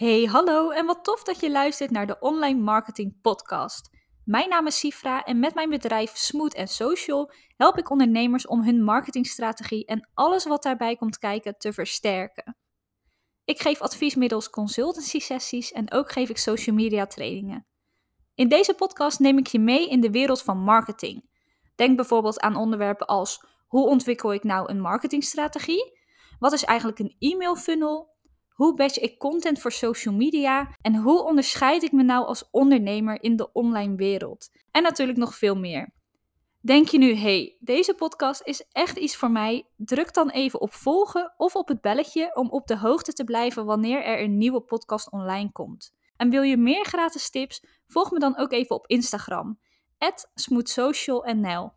Hey, hallo en wat tof dat je luistert naar de Online Marketing Podcast. Mijn naam is Sifra en met mijn bedrijf Smooth Social help ik ondernemers om hun marketingstrategie en alles wat daarbij komt kijken te versterken. Ik geef advies middels consultancy sessies en ook geef ik social media trainingen. In deze podcast neem ik je mee in de wereld van marketing. Denk bijvoorbeeld aan onderwerpen als hoe ontwikkel ik nou een marketingstrategie? Wat is eigenlijk een e-mail funnel? Hoe batch ik content voor social media? En hoe onderscheid ik me nou als ondernemer in de online wereld? En natuurlijk nog veel meer. Denk je nu, hey, deze podcast is echt iets voor mij? Druk dan even op volgen of op het belletje om op de hoogte te blijven wanneer er een nieuwe podcast online komt. En wil je meer gratis tips? Volg me dan ook even op Instagram, smoothsocialnl.